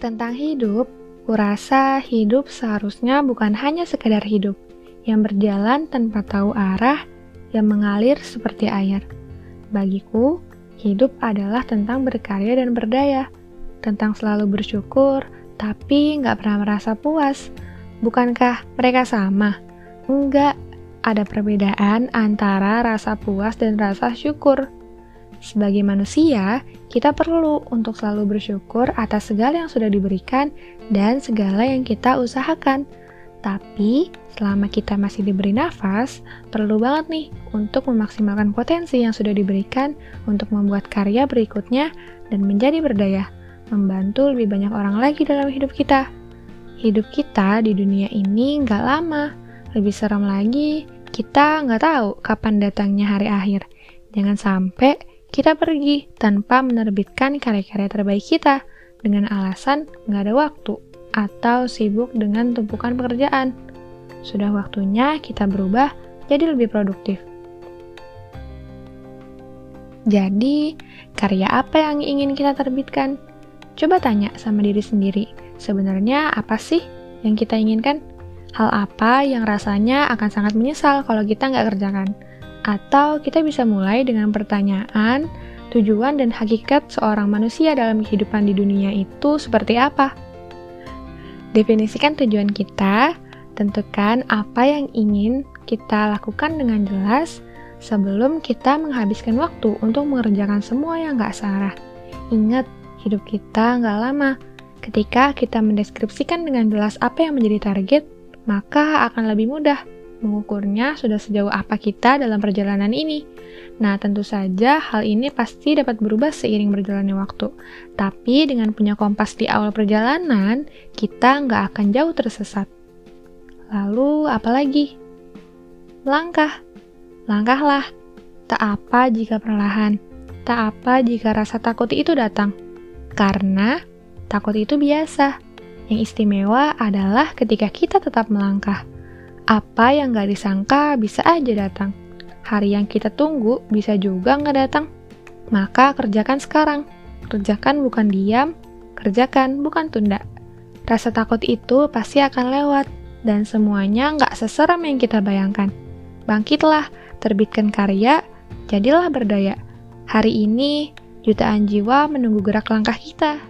Tentang hidup, kurasa hidup seharusnya bukan hanya sekedar hidup, yang berjalan tanpa tahu arah, yang mengalir seperti air. Bagiku, hidup adalah tentang berkarya dan berdaya, tentang selalu bersyukur, tapi nggak pernah merasa puas. Bukankah mereka sama? Enggak, ada perbedaan antara rasa puas dan rasa syukur. Sebagai manusia, kita perlu untuk selalu bersyukur atas segala yang sudah diberikan dan segala yang kita usahakan. Tapi, selama kita masih diberi nafas, perlu banget nih untuk memaksimalkan potensi yang sudah diberikan untuk membuat karya berikutnya dan menjadi berdaya, membantu lebih banyak orang lagi dalam hidup kita. Hidup kita di dunia ini nggak lama, lebih serem lagi, kita nggak tahu kapan datangnya hari akhir. Jangan sampai kita pergi tanpa menerbitkan karya-karya terbaik kita dengan alasan nggak ada waktu atau sibuk dengan tumpukan pekerjaan. Sudah waktunya kita berubah jadi lebih produktif. Jadi, karya apa yang ingin kita terbitkan? Coba tanya sama diri sendiri, sebenarnya apa sih yang kita inginkan? Hal apa yang rasanya akan sangat menyesal kalau kita nggak kerjakan? Atau kita bisa mulai dengan pertanyaan, tujuan dan hakikat seorang manusia dalam kehidupan di dunia itu seperti apa? Definisikan tujuan kita, tentukan apa yang ingin kita lakukan dengan jelas sebelum kita menghabiskan waktu untuk mengerjakan semua yang nggak salah. Ingat, hidup kita nggak lama. Ketika kita mendeskripsikan dengan jelas apa yang menjadi target, maka akan lebih mudah mengukurnya sudah sejauh apa kita dalam perjalanan ini. Nah, tentu saja hal ini pasti dapat berubah seiring berjalannya waktu. Tapi dengan punya kompas di awal perjalanan, kita nggak akan jauh tersesat. Lalu, apalagi? Langkah. Langkahlah. Tak apa jika perlahan. Tak apa jika rasa takut itu datang. Karena takut itu biasa. Yang istimewa adalah ketika kita tetap melangkah. Apa yang gak disangka bisa aja datang. Hari yang kita tunggu bisa juga nggak datang. Maka kerjakan sekarang. Kerjakan bukan diam, kerjakan bukan tunda. Rasa takut itu pasti akan lewat, dan semuanya nggak seseram yang kita bayangkan. Bangkitlah, terbitkan karya, jadilah berdaya. Hari ini, jutaan jiwa menunggu gerak langkah kita.